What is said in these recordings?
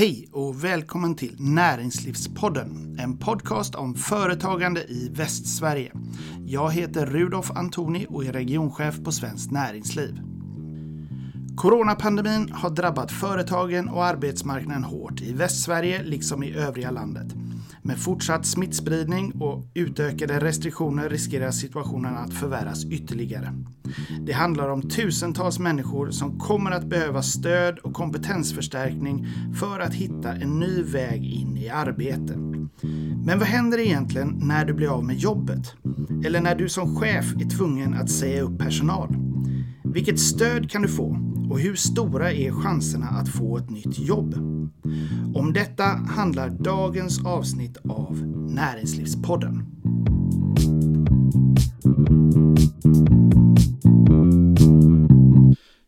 Hej och välkommen till Näringslivspodden, en podcast om företagande i Västsverige. Jag heter Rudolf Antoni och är regionchef på Svenskt Näringsliv. Coronapandemin har drabbat företagen och arbetsmarknaden hårt i Västsverige liksom i övriga landet. Med fortsatt smittspridning och utökade restriktioner riskerar situationen att förvärras ytterligare. Det handlar om tusentals människor som kommer att behöva stöd och kompetensförstärkning för att hitta en ny väg in i arbete. Men vad händer egentligen när du blir av med jobbet? Eller när du som chef är tvungen att säga upp personal? Vilket stöd kan du få och hur stora är chanserna att få ett nytt jobb? Om detta handlar dagens avsnitt av Näringslivspodden.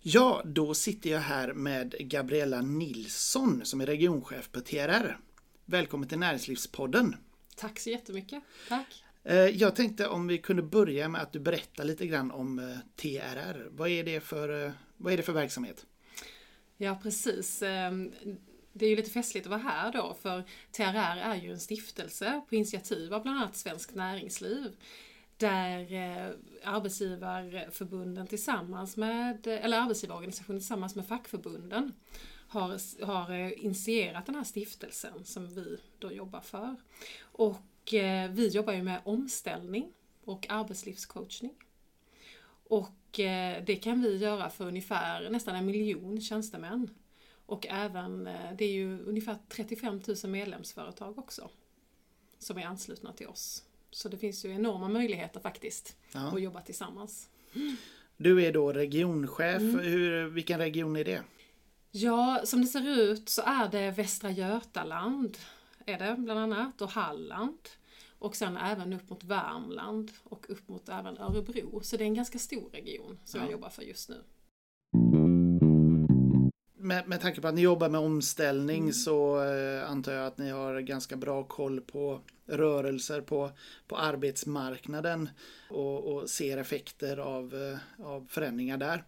Ja, då sitter jag här med Gabriella Nilsson som är regionchef på TRR. Välkommen till Näringslivspodden. Tack så jättemycket. Tack. Eh, jag tänkte om vi kunde börja med att du berättar lite grann om eh, TRR. Vad är det för, eh, vad är det för verksamhet? Ja, precis. Ehm, det är ju lite festligt att vara här då, för TRR är ju en stiftelse på initiativ av bland annat Svenskt Näringsliv där eh, arbetsgivarförbunden tillsammans med, eller arbetsgivarorganisationen tillsammans med fackförbunden har, har eh, initierat den här stiftelsen som vi då jobbar för. Och eh, vi jobbar ju med omställning och arbetslivscoachning. Och det kan vi göra för ungefär nästan en miljon tjänstemän. Och även, eh, det är ju ungefär 35 000 medlemsföretag också som är anslutna till oss. Så det finns ju enorma möjligheter faktiskt ja. att jobba tillsammans. Du är då regionchef. Mm. Hur, vilken region är det? Ja, som det ser ut så är det Västra Götaland är det bland annat och Halland. Och sen även upp mot Värmland och upp mot även Örebro. Så det är en ganska stor region som ja. jag jobbar för just nu. Med, med tanke på att ni jobbar med omställning mm. så eh, antar jag att ni har ganska bra koll på rörelser på, på arbetsmarknaden och, och ser effekter av, eh, av förändringar där.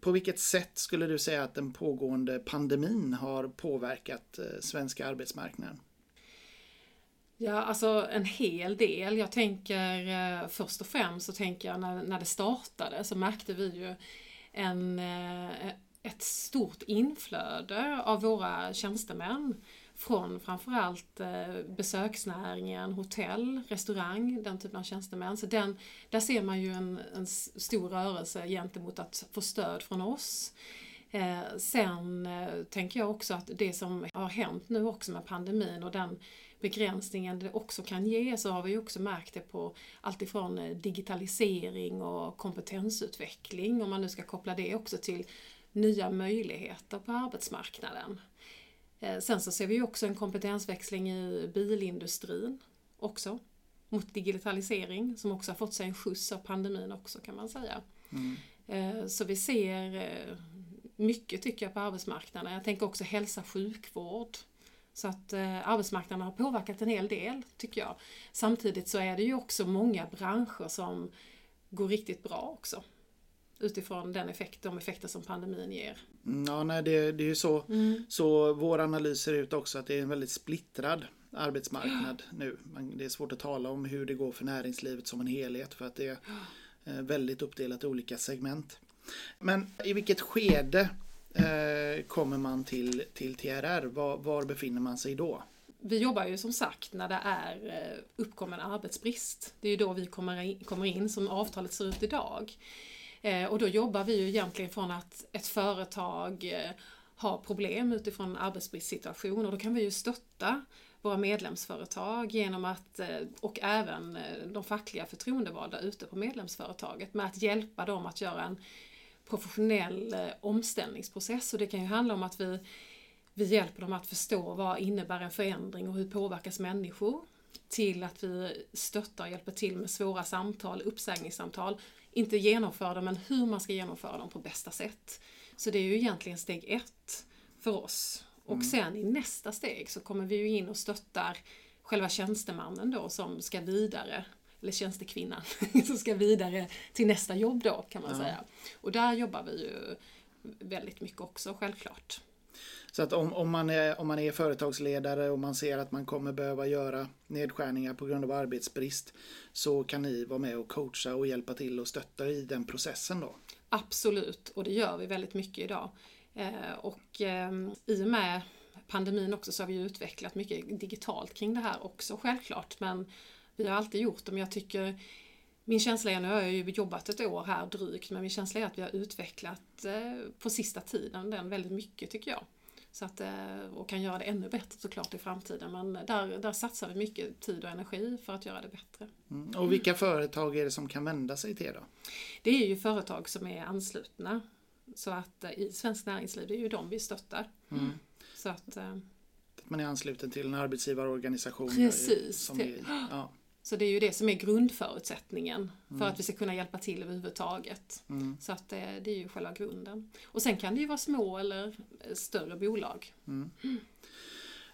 På vilket sätt skulle du säga att den pågående pandemin har påverkat eh, svenska arbetsmarknaden? Ja, alltså en hel del. Jag tänker eh, först och främst så tänker jag när, när det startade så märkte vi ju en, eh, ett stort inflöde av våra tjänstemän från framförallt eh, besöksnäringen, hotell, restaurang, den typen av tjänstemän. Så den, där ser man ju en, en stor rörelse gentemot att få stöd från oss. Eh, sen eh, tänker jag också att det som har hänt nu också med pandemin och den begränsningen det också kan ge så har vi också märkt det på alltifrån eh, digitalisering och kompetensutveckling om man nu ska koppla det också till nya möjligheter på arbetsmarknaden. Eh, sen så ser vi också en kompetensväxling i bilindustrin också mot digitalisering som också har fått sig en skjuts av pandemin också kan man säga. Mm. Så vi ser mycket tycker jag på arbetsmarknaden. Jag tänker också hälsa sjukvård så att eh, arbetsmarknaden har påverkat en hel del, tycker jag. Samtidigt så är det ju också många branscher som går riktigt bra också. Utifrån den effekt, de effekter som pandemin ger. Ja, nej, det, det är ju så, mm. så vår analys ser ut också att det är en väldigt splittrad arbetsmarknad ja. nu. Det är svårt att tala om hur det går för näringslivet som en helhet för att det är eh, väldigt uppdelat i olika segment. Men i vilket skede eh, kommer man till, till TRR? Var, var befinner man sig då? Vi jobbar ju som sagt när det är eh, uppkommen arbetsbrist. Det är ju då vi kommer in, kommer in som avtalet ser ut idag. Eh, och då jobbar vi ju egentligen från att ett företag eh, har problem utifrån arbetsbristsituation och då kan vi ju stötta våra medlemsföretag genom att, eh, och även eh, de fackliga förtroendevalda ute på medlemsföretaget med att hjälpa dem att göra en professionell eh, omställningsprocess och det kan ju handla om att vi, vi hjälper dem att förstå vad innebär en förändring och hur påverkas människor till att vi stöttar och hjälper till med svåra samtal, uppsägningssamtal. Inte genomföra dem, men hur man ska genomföra dem på bästa sätt. Så det är ju egentligen steg ett för oss. Och mm. sen i nästa steg så kommer vi ju in och stöttar själva tjänstemannen då som ska vidare eller tjänstekvinnan, som ska vidare till nästa jobb då kan man ja. säga. Och där jobbar vi ju väldigt mycket också självklart. Så att om, om, man är, om man är företagsledare och man ser att man kommer behöva göra nedskärningar på grund av arbetsbrist så kan ni vara med och coacha och hjälpa till och stötta i den processen då? Absolut, och det gör vi väldigt mycket idag. Eh, och eh, i och med pandemin också så har vi utvecklat mycket digitalt kring det här också självklart. Men vi har alltid gjort det, men jag tycker min känsla är, nu har jag ju jobbat ett år här drygt, men min känsla är att vi har utvecklat eh, på sista tiden den väldigt mycket tycker jag. Så att, eh, och kan göra det ännu bättre såklart i framtiden. Men där, där satsar vi mycket tid och energi för att göra det bättre. Mm. Och vilka företag är det som kan vända sig till då? Det är ju företag som är anslutna. Så att eh, i Svenskt Näringsliv, det är ju de vi stöttar. Mm. Så att, att man är ansluten till en arbetsgivarorganisation. Precis. Som är, ja. Så det är ju det som är grundförutsättningen för mm. att vi ska kunna hjälpa till överhuvudtaget. Mm. Så att det, det, är ju själva grunden. Och sen kan det ju vara små eller större bolag. Mm.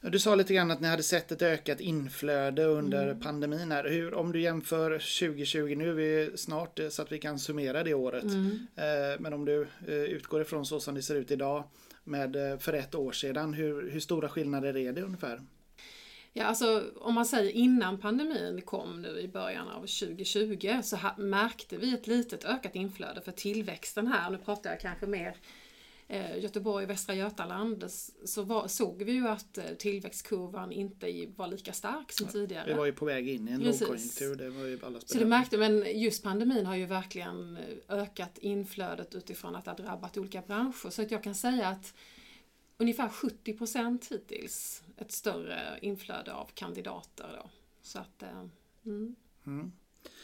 Du sa lite grann att ni hade sett ett ökat inflöde under mm. pandemin. Här. Hur, om du jämför 2020, nu är vi snart så att vi kan summera det året. Mm. Eh, men om du eh, utgår ifrån så som det ser ut idag med eh, för ett år sedan, hur, hur stora skillnader är det ungefär? Ja, alltså om man säger innan pandemin kom nu i början av 2020 så märkte vi ett litet ökat inflöde för tillväxten här, nu pratar jag kanske mer eh, Göteborg och Västra Götaland så var, såg vi ju att eh, tillväxtkurvan inte var lika stark som tidigare. Vi var ju på väg in i en Precis. lågkonjunktur, det var ju alla Så det märkte, men just pandemin har ju verkligen eh, ökat inflödet utifrån att det har drabbat olika branscher. Så att jag kan säga att ungefär 70 procent hittills ett större inflöde av kandidater. Då. Så att, eh, mm, mm.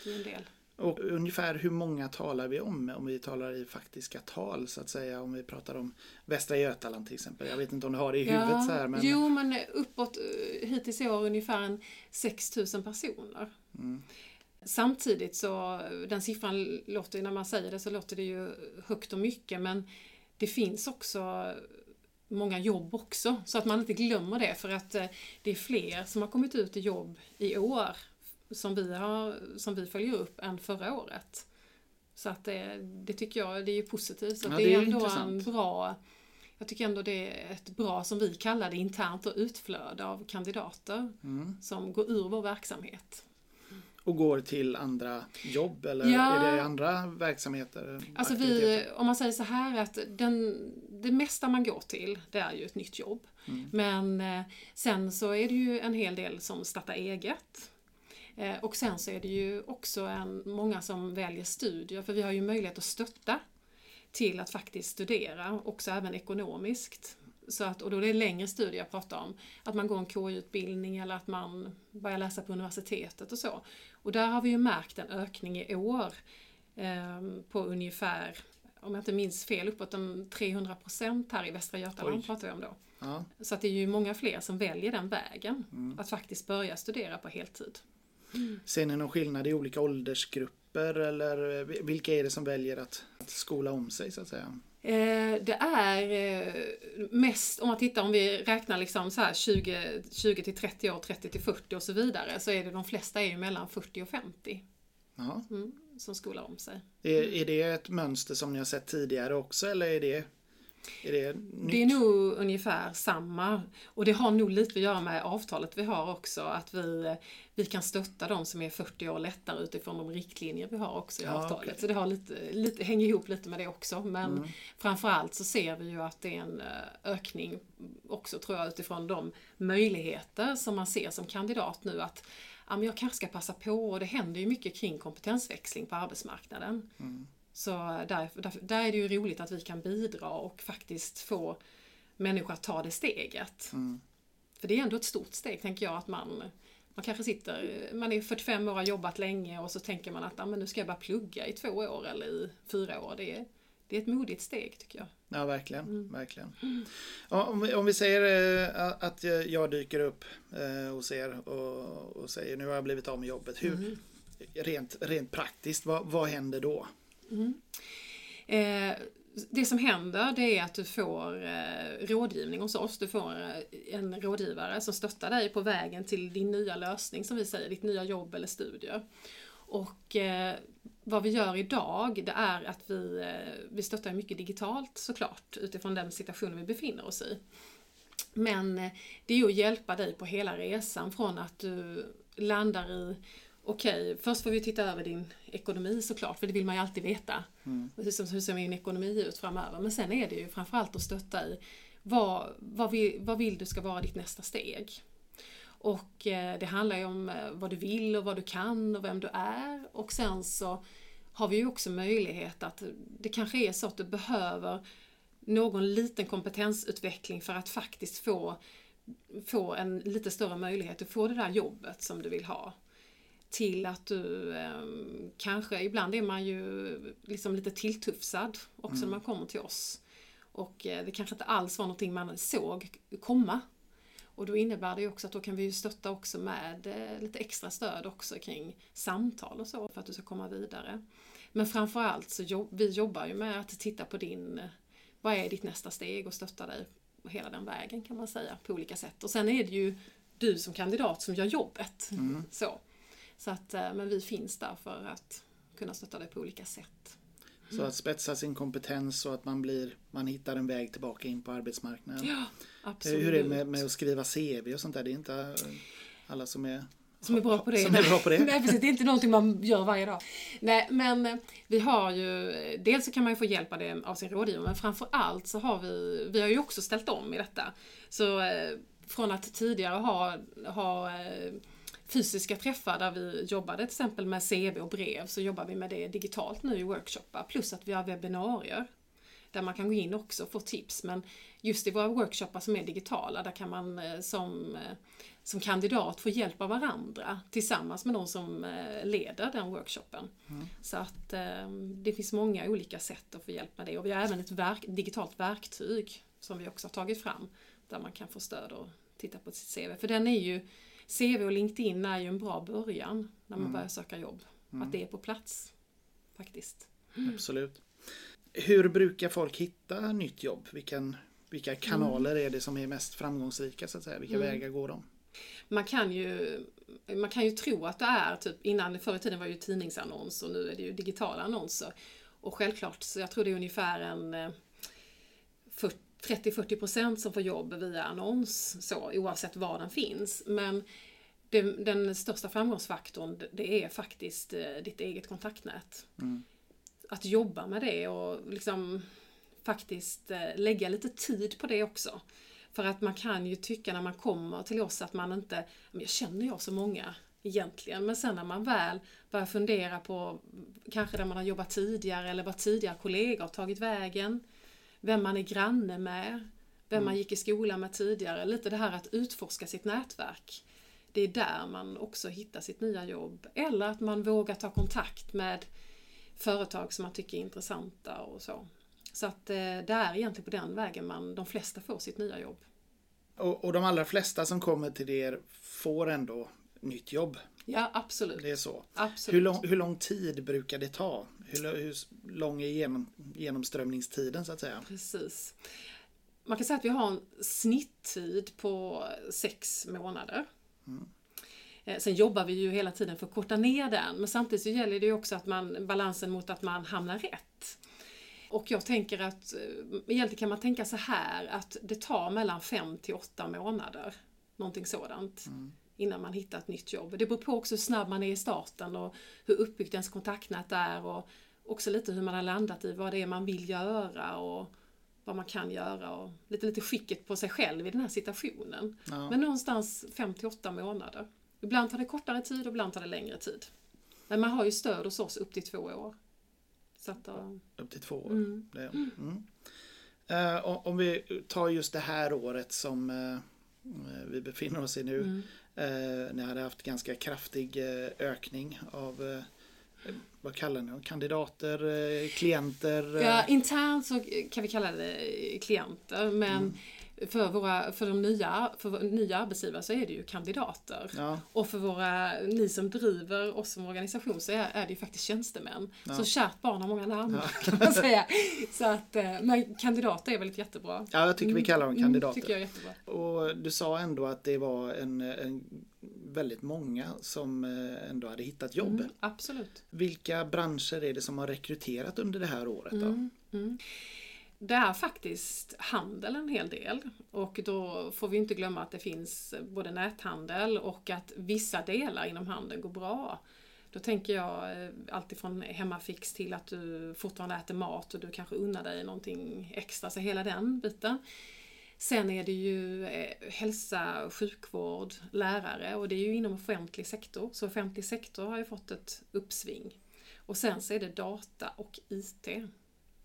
det är en del. Och ungefär hur många talar vi om om vi talar i faktiska tal så att säga om vi pratar om Västra Götaland till exempel. Jag vet inte om du har det i huvudet ja, så här. Men... Jo men uppåt eh, hittills i år ungefär en 6000 personer. Mm. Samtidigt så den siffran låter när man säger det så låter det ju högt och mycket men det finns också många jobb också. Så att man inte glömmer det för att eh, det är fler som har kommit ut i jobb i år som vi, har, som vi följer upp än förra året. Så att det, det tycker jag det är positivt. Så ja, det, det, är ändå intressant. en bra jag tycker ändå det är ett bra, som vi kallar det, internt och utflöde av kandidater mm. som går ur vår verksamhet och går till andra jobb eller ja. är det andra verksamheter? Alltså vi, om man säger så här att den, det mesta man går till det är ju ett nytt jobb. Mm. Men eh, sen så är det ju en hel del som startar eget. Eh, och sen så är det ju också en, många som väljer studier för vi har ju möjlighet att stötta till att faktiskt studera, också även ekonomiskt. Så att, och då är det längre studier jag pratar om. Att man går en KY-utbildning eller att man börjar läsa på universitetet och så. Och där har vi ju märkt en ökning i år eh, på ungefär, om jag inte minns fel, uppåt en 300 procent här i Västra Götaland Oj. pratar vi om då. Ja. Så att det är ju många fler som väljer den vägen, mm. att faktiskt börja studera på heltid. Mm. Ser ni någon skillnad i olika åldersgrupper eller vilka är det som väljer att skola om sig så att säga? Eh, det är eh, mest, om man tittar om vi räknar liksom så här 20, 20 till 30 år, 30 till 40 och så vidare, så är det de flesta är ju mellan 40 och 50. Mm, som skolar om sig. Är, är det ett mönster som ni har sett tidigare också eller är det är det, nytt? det är nog ungefär samma. Och det har nog lite att göra med avtalet vi har också. Att vi, vi kan stötta de som är 40 år lättare utifrån de riktlinjer vi har också i ja, avtalet. Okay. Så det har lite, lite, hänger ihop lite med det också. Men mm. framförallt så ser vi ju att det är en eh, ökning också tror jag utifrån de möjligheter som man ser som kandidat nu. att ja, men jag kanske ska passa på och det händer ju mycket kring kompetensväxling på arbetsmarknaden. Mm. Så där, där, där, är det ju roligt att vi kan bidra och faktiskt få människor att ta det steget. Mm. För det är ändå ett stort steg, tänker jag, att man, man kanske sitter, man är 45 år och har jobbat länge och så tänker man att ah, men nu ska jag bara plugga i två år eller i fyra år. Det är, det är ett modigt steg tycker jag. Ja, verkligen. Mm. verkligen. Ja, om, vi, om vi säger äh, att jag dyker upp äh, hos er och, och säger nu har jag blivit av med jobbet. Hur, mm. rent, rent praktiskt, vad, vad händer då? Mm. Eh, det som händer det är att du får eh, rådgivning hos oss. Du får eh, en rådgivare som stöttar dig på vägen till din nya lösning, som vi säger, ditt nya jobb eller studier. Och eh, vad vi gör idag, det är att vi, eh, vi stöttar mycket digitalt såklart, utifrån den situationen vi befinner oss i. Men eh, det är ju att hjälpa dig på hela resan från att du landar i Okej, först får vi titta över din ekonomi såklart, för det vill man ju alltid veta. Mm. Hur, hur ser min ekonomi ut framöver? Men sen är det ju framförallt att stötta i vad, vad, vill, vad vill du ska vara ditt nästa steg? Och eh, det handlar ju om eh, vad du vill och vad du kan och vem du är. Och sen så har vi ju också möjlighet att det kanske är så att du behöver någon liten kompetensutveckling för att faktiskt få, få en lite större möjlighet att få det där jobbet som du vill ha. Till att du eh, kanske, ibland är man ju liksom lite tilltufsad också mm. när man kommer till oss. Och eh, det kanske inte alls var någonting man såg komma. Och då innebär det ju också att då kan vi ju stötta också med eh, lite extra stöd också kring samtal och så för att du ska komma vidare. Men framförallt så jobb, vi jobbar ju med att titta på din, vad är ditt nästa steg och stötta dig hela den vägen kan man säga på olika sätt. Och sen är det ju du som kandidat som gör jobbet. Mm. Så. Så att, eh, men vi finns där för att kunna stötta dig på olika sätt. Så att spetsa sin kompetens och att man, blir, man hittar en väg tillbaka in på arbetsmarknaden. Ja, absolut. Hur är det med, med att skriva CV och sånt där? Det är inte alla som är som är bra på det. Som är bra på det. Nej precis, det är inte någonting man gör varje dag. Nej men eh, vi har ju, dels så kan man ju få hjälp av, det, av sin rådgivare men framförallt så har vi, vi har ju också ställt om i detta. Så eh, från att tidigare ha, ha eh, fysiska träffar där vi jobbade till exempel med CV och brev så jobbar vi med det digitalt nu i workshoppar. Plus att vi har webbinarier där man kan gå in också och få tips. Men just i våra workshoppar som är digitala, där kan man eh, som, eh, som kandidat få hjälp av varandra tillsammans med de som eh, leder den workshopen. Mm. Så att det finns många olika sätt att få hjälp med det. Och vi har även ett verk, digitalt verktyg som vi också har tagit fram där man kan få stöd och titta på sitt CV. För den är ju CV och LinkedIn är ju en bra början när man mm. börjar söka jobb. Mm. Att det är på plats. Faktiskt. Mm. Absolut. Hur brukar folk hitta nytt jobb? Vilken, vilka kanaler mm. är det som är mest framgångsrika så att säga? Vilka mm. vägar går de? Man kan ju man kan ju tro att det är typ innan, förr i tiden var det ju tidningsannons och nu är det ju digitala annonser. Och självklart, så jag tror det är ungefär en 40 eh, 30-40% som får jobb via annons, så, oavsett var den finns. Men det, den största framgångsfaktorn det är faktiskt eh, ditt eget kontaktnät. Mm. Att jobba med det och liksom faktiskt eh, lägga lite tid på det också. För att man kan ju tycka när man kommer till oss att man inte, men jag känner jag så många egentligen. Men sen när man väl börjar fundera på kanske där man har jobbat tidigare eller vad tidigare kollegor har tagit vägen vem man är granne med, vem mm. man gick i skolan med tidigare. Lite det här att utforska sitt nätverk. Det är där man också hittar sitt nya jobb. Eller att man vågar ta kontakt med företag som man tycker är intressanta och så. Så att eh, det är egentligen på den vägen man, de flesta får sitt nya jobb. Och, och de allra flesta som kommer till er får ändå nytt jobb? Ja, absolut. Det är så. Absolut. Hur, lång, hur lång tid brukar det ta? Hur, hur lång är genom, genomströmningstiden så att säga? Precis. Man kan säga att vi har en snitttid på sex månader. Mm. Eh, sen jobbar vi ju hela tiden för att korta ner den, men samtidigt så gäller det ju också att man, balansen mot att man hamnar rätt. Och jag tänker att, eh, egentligen kan man tänka så här att det tar mellan fem till åtta månader. Någonting sådant. Mm innan man hittar ett nytt jobb. Det beror på också hur snabb man är i starten och hur uppbyggt ens kontaktnät är och också lite hur man har landat i vad det är man vill göra och vad man kan göra och lite, lite skicket på sig själv i den här situationen. Ja. Men någonstans 5 till 8 månader. Ibland tar det kortare tid och ibland tar det längre tid. Men man har ju stöd hos oss upp till två år. Så att, uh... Upp till två år. Mm. Det, mm. Uh, om vi tar just det här året som uh, vi befinner oss i nu. Mm. Eh, ni hade haft ganska kraftig eh, ökning av eh, vad kallar ni Kandidater, eh, klienter? Ja, internt så kan vi kalla det klienter men mm för, våra, för de nya, för nya arbetsgivare så är det ju kandidater. Ja. Och för våra, ni som driver oss som organisation så är, är det ju faktiskt tjänstemän. Ja. Så kärt barn har många namn ja. kan man säga. Så att, eh, men kandidater är väldigt jättebra. Ja, jag tycker vi mm. kallar dem kandidater. Mm, tycker jag jättebra. Och du sa ändå att det var en, en väldigt många som eh, ändå hade hittat jobb. Mm, absolut. Vilka branscher är det som har rekryterat under det här året? Då? Mm, mm det är faktiskt handel en hel del och då får vi inte glömma att det finns både näthandel och att vissa delar inom handeln går bra. Då tänker jag eh, alltifrån hemmafix till att du fortfarande äter mat och du kanske unnar dig någonting extra, så hela den biten. Sen är det ju eh, hälsa, sjukvård, lärare och det är ju inom offentlig sektor. Så offentlig sektor har ju fått ett uppsving. Och sen så är det data och IT.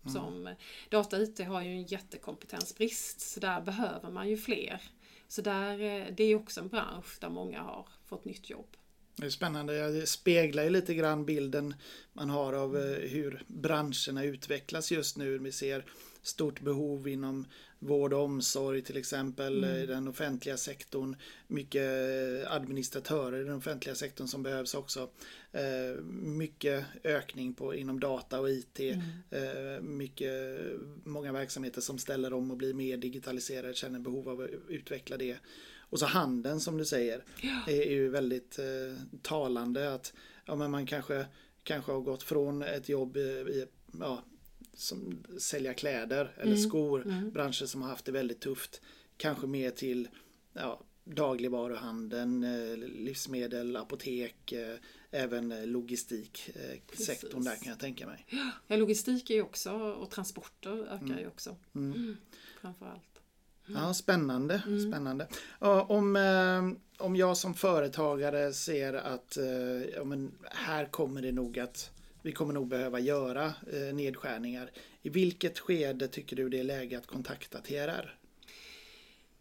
Som, mm. Data IT har ju en jättekompetensbrist så där behöver man ju fler. Så där, eh, det är också en bransch där många har fått nytt jobb. Det är spännande. Det speglar ju lite grann bilden man har av eh, hur branscherna utvecklas just nu. Vi ser stort behov inom vård och omsorg till exempel mm. i den offentliga sektorn. Mycket administratörer i den offentliga sektorn som behövs också. Eh, mycket ökning på, inom data och IT. Mm. Eh, mycket, många verksamheter som ställer om och blir mer digitaliserade känner behov av att utveckla det. Och så handeln som du säger ja. är, ju väldigt eh, talande att ja, men man kanske, kanske har gått från ett jobb i, ja, som sälja kläder eller mm. skor, mm. branscher som har haft det väldigt tufft. Kanske mer till ja, dagligvaruhandeln, eh, livsmedel, apotek, eh, även logistiksektorn där kan jag tänka mig. Ja, logistik är ju också och transporter ökar mm. ju också. Mm. mm. Framförallt. Ja, spännande. Mm. spännande. Om, eh, om jag som företagare ser att ja, men här kommer det nog att vi kommer nog behöva göra eh, nedskärningar. I vilket skede tycker du det är läge att kontakta TRR?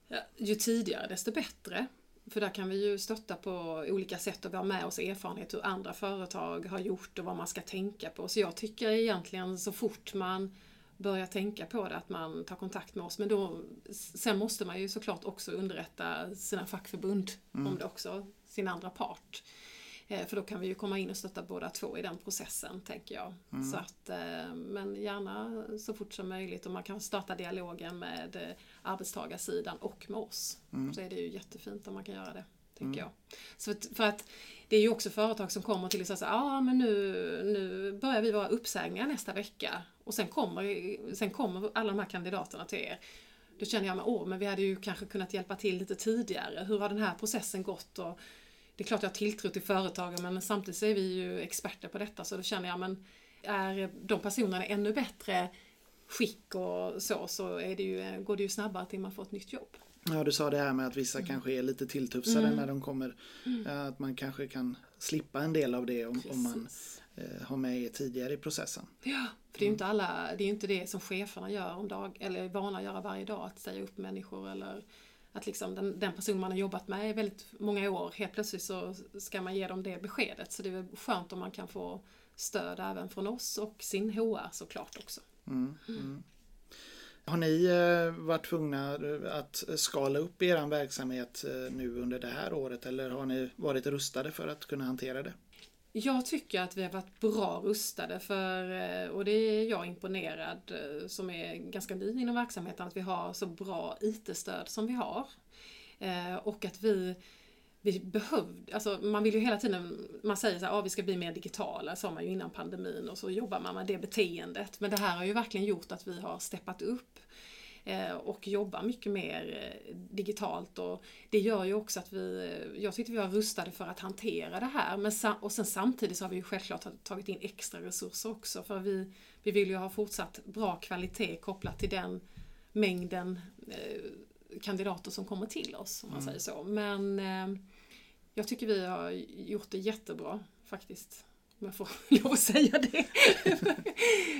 Ja, ju tidigare desto bättre. För där kan vi ju stötta på olika sätt och vi har med oss erfarenhet hur andra företag har gjort och vad man ska tänka på. Så jag tycker egentligen så fort man börjar tänka på det att man tar kontakt med oss. Men då, sen måste man ju såklart också underrätta sina fackförbund mm. om det också, sin andra part. Eh, för då kan vi ju komma in och stötta båda två i den processen, tänker jag. Mm. Så att, eh, men gärna så fort som möjligt och man kan starta dialogen med eh, arbetstagarsidan och med oss. Mm. Så är det ju jättefint om man kan göra det, tänker mm. jag. Så för att det är ju också företag som kommer till och säger ah, men nu, nu börjar vi vara uppsägningar nästa vecka och sen kommer, sen kommer alla de här kandidaterna till er. Då känner jag, men, åh, men vi hade ju kanske kunnat hjälpa till lite tidigare. Hur har den här processen gått? Och det är klart jag har tilltro till företagen men samtidigt så är vi ju experter på detta så då känner jag men är de personerna ännu bättre skick och så, så är det ju, går det ju snabbare till man får ett nytt jobb. Ja, du sa det här med att vissa mm. kanske är lite tilltufsade mm. när de kommer. Mm. Att man kanske kan slippa en del av det om, om man eh, har med tidigare i processen. Ja, för det är ju inte alla, det är inte det som cheferna gör om dag, eller är vana att göra varje dag, att säga upp människor eller att liksom den, den person man har jobbat med i väldigt många år, helt plötsligt så ska man ge dem det beskedet. Så det är skönt om man kan få stöd även från oss och sin HR såklart också. Mm, mm. Har ni eh, varit tvungna eh, att skala upp er verksamhet eh, nu under det här året eller har ni varit rustade för att kunna hantera det? Jag tycker att vi har varit bra rustade för, eh, och det är jag imponerad eh, som är ganska ny inom verksamheten, att vi har så bra IT-stöd som vi har. Eh, och att vi, vi behövde, alltså man vill ju hela tiden, man säger så här, ah, vi ska bli mer digitala, sa man ju innan pandemin och så jobbar man med det beteendet. Men det här har ju verkligen gjort att vi har steppat upp och jobbar mycket mer eh, digitalt och det gör ju också att vi, eh, jag tyckte vi var rustade för att hantera det här. Men, och sen samtidigt så har vi ju självklart tagit in extra resurser också för vi, vi vill ju ha fortsatt bra kvalitet kopplat till den mängden kandidater som kommer till oss om man mm. säger så. Men jag tycker vi har gjort det jättebra faktiskt jag får lov att säga det.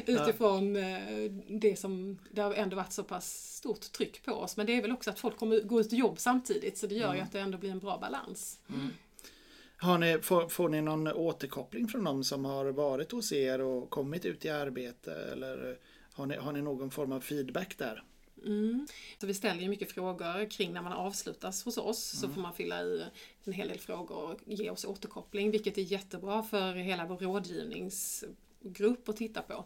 Utifrån eh, det som, det har ändå varit så pass stort tryck på oss. Men det är väl också att folk kommer gå ut och jobb samtidigt så det gör mm. ju att det ändå blir en bra balans. Mm. Har ni, får, får ni någon återkoppling från de som har varit hos er och kommit ut i arbete eller har ni, har ni någon form av feedback där? Mm. Så vi ställer ju mycket frågor kring när man avslutas hos oss mm. så får man fylla i en hel del frågor och ge oss återkoppling vilket är jättebra för hela vår rådgivningsgrupp att titta på.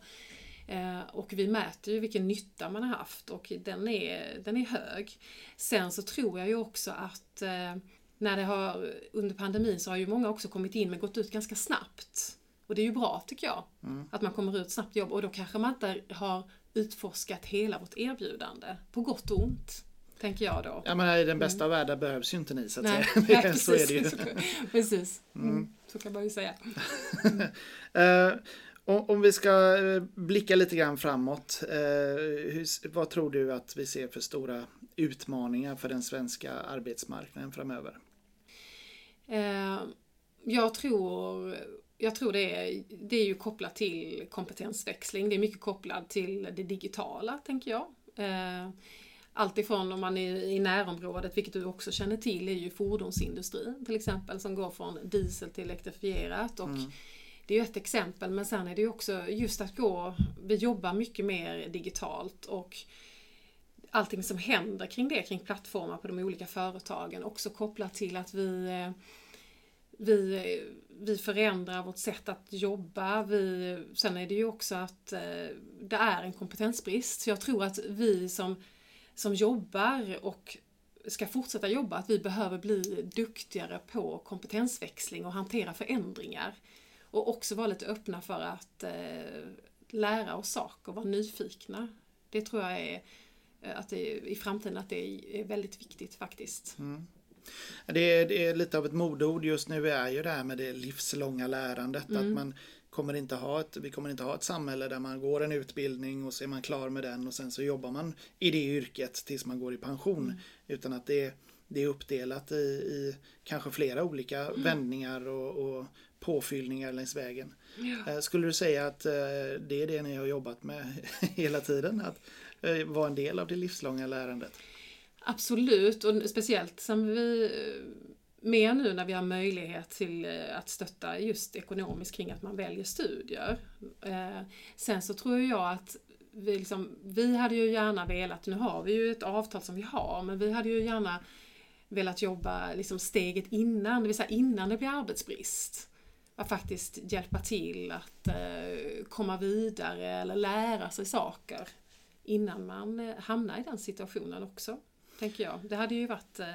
Eh, och vi mäter ju vilken nytta man har haft och den är, den är hög. Sen så tror jag ju också att eh, när det har, under pandemin så har ju många också kommit in men gått ut ganska snabbt. Och det är ju bra tycker jag. Mm. Att man kommer ut snabbt jobb och då kanske man inte har utforskat hela vårt erbjudande, på gott och ont. Tänker jag då. Ja men i den bästa mm. av världar behövs ju inte ni så att Nej, säga. Nej, så är det ju. precis, mm. Mm. så kan man ju säga. uh, om vi ska eh, blicka lite grann framåt. Hur, vad tror du att vi ser för stora utmaningar för den svenska arbetsmarknaden framöver? Jag tror jag tror det är, det är ju kopplat till kompetensväxling. Det är mycket kopplat till det digitala, tänker jag. Eh, Alltifrån om man är i närområdet, vilket du också känner till, är ju fordonsindustrin till exempel som går från diesel till elektrifierat. Och mm. Det är ju ett exempel men sen är det ju också just att gå, vi jobbar mycket mer digitalt och allting som händer kring det, kring plattformar på de olika företagen också kopplat till att vi eh, vi, vi förändrar vårt sätt att jobba. Vi, sen är det ju också att eh, det är en kompetensbrist. Så jag tror att vi som, som jobbar och ska fortsätta jobba, att vi behöver bli duktigare på kompetensväxling och hantera förändringar. Och också vara lite öppna för att eh, lära oss saker, vara nyfikna. Det tror jag är eh, att det, i framtiden att det är väldigt viktigt faktiskt. Mm. Det är, det är, lite av ett modord just nu är ju det här med det livslånga lärandet. Mm. Att man kommer inte ha ett, vi kommer inte ha ett samhälle där man går en utbildning och så är man klar med den och sen så jobbar man i det yrket tills man går i pension. Mm. Utan att det, det är uppdelat i, i kanske flera olika mm. vändningar och, och påfyllningar längs vägen. Ja. Eh, skulle du säga att eh, det är det ni har jobbat med hela tiden? Att eh, vara en del av det livslånga lärandet? Absolut, och speciellt som vi eh, mer nu när vi har möjlighet till eh, att stötta just ekonomiskt kring att man väljer studier. Eh, sen så tror jag att vi, liksom, vi hade ju gärna velat, nu har vi ju ett avtal som vi har, men vi hade ju gärna velat jobba liksom steget innan, det vill säga innan det blir arbetsbrist. Att faktiskt hjälpa till att komma vidare eller lära sig saker innan man hamnar i den situationen också tänker jag. Det hade ju varit eh,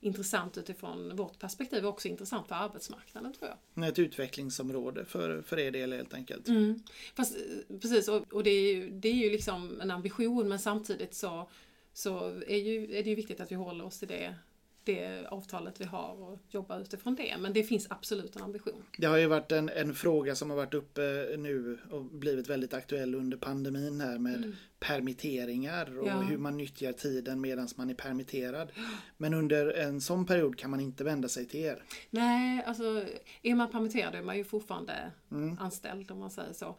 intressant utifrån vårt perspektiv och också intressant för arbetsmarknaden tror jag. Ett utvecklingsområde för, för er del helt enkelt. Mm. Fast, eh, precis, och, och det, är ju, det är ju liksom en ambition men samtidigt så, så är, ju, är det ju viktigt att vi håller oss till det det avtalet vi har och jobba utifrån det. Men det finns absolut en ambition. Det har ju varit en, en fråga som har varit uppe nu och blivit väldigt aktuell under pandemin här med mm. permitteringar och ja. hur man nyttjar tiden medan man är permitterad. Men under en sån period kan man inte vända sig till er. Nej, alltså är man permitterad är man ju fortfarande mm. anställd om man säger så.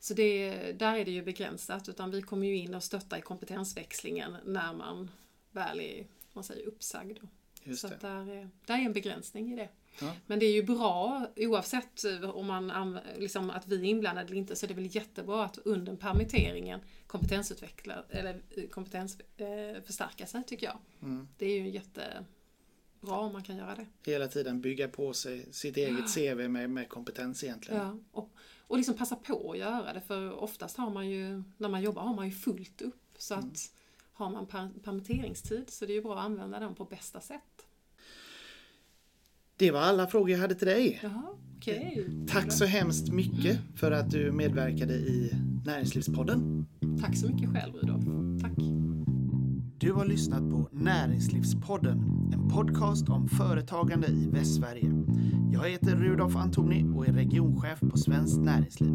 Så det, där är det ju begränsat utan vi kommer ju in och stöttar i kompetensväxlingen när man väl är man säger, uppsagd. Just så det. där, är, där är en begränsning i det. Ja. Men det är ju bra oavsett om man, liksom, att vi är inblandade eller inte så är det väl jättebra att under permitteringen kompetensutveckla eller kompetensförstärka eh, sig tycker jag. Mm. Det är ju jättebra om man kan göra det. Hela tiden bygga på sig sitt eget CV med, med kompetens egentligen. Ja, och, och liksom passa på att göra det för oftast har man ju, när man jobbar har man ju fullt upp. Så mm. att har man per permitteringstid så det är ju bra att använda den på bästa sätt. Det var alla frågor jag hade till dig. Jaha, okay. Tack så hemskt mycket för att du medverkade i Näringslivspodden. Tack så mycket själv Rudolf. Tack. Du har lyssnat på Näringslivspodden, en podcast om företagande i Västsverige. Jag heter Rudolf Antoni och är regionchef på Svenskt Näringsliv.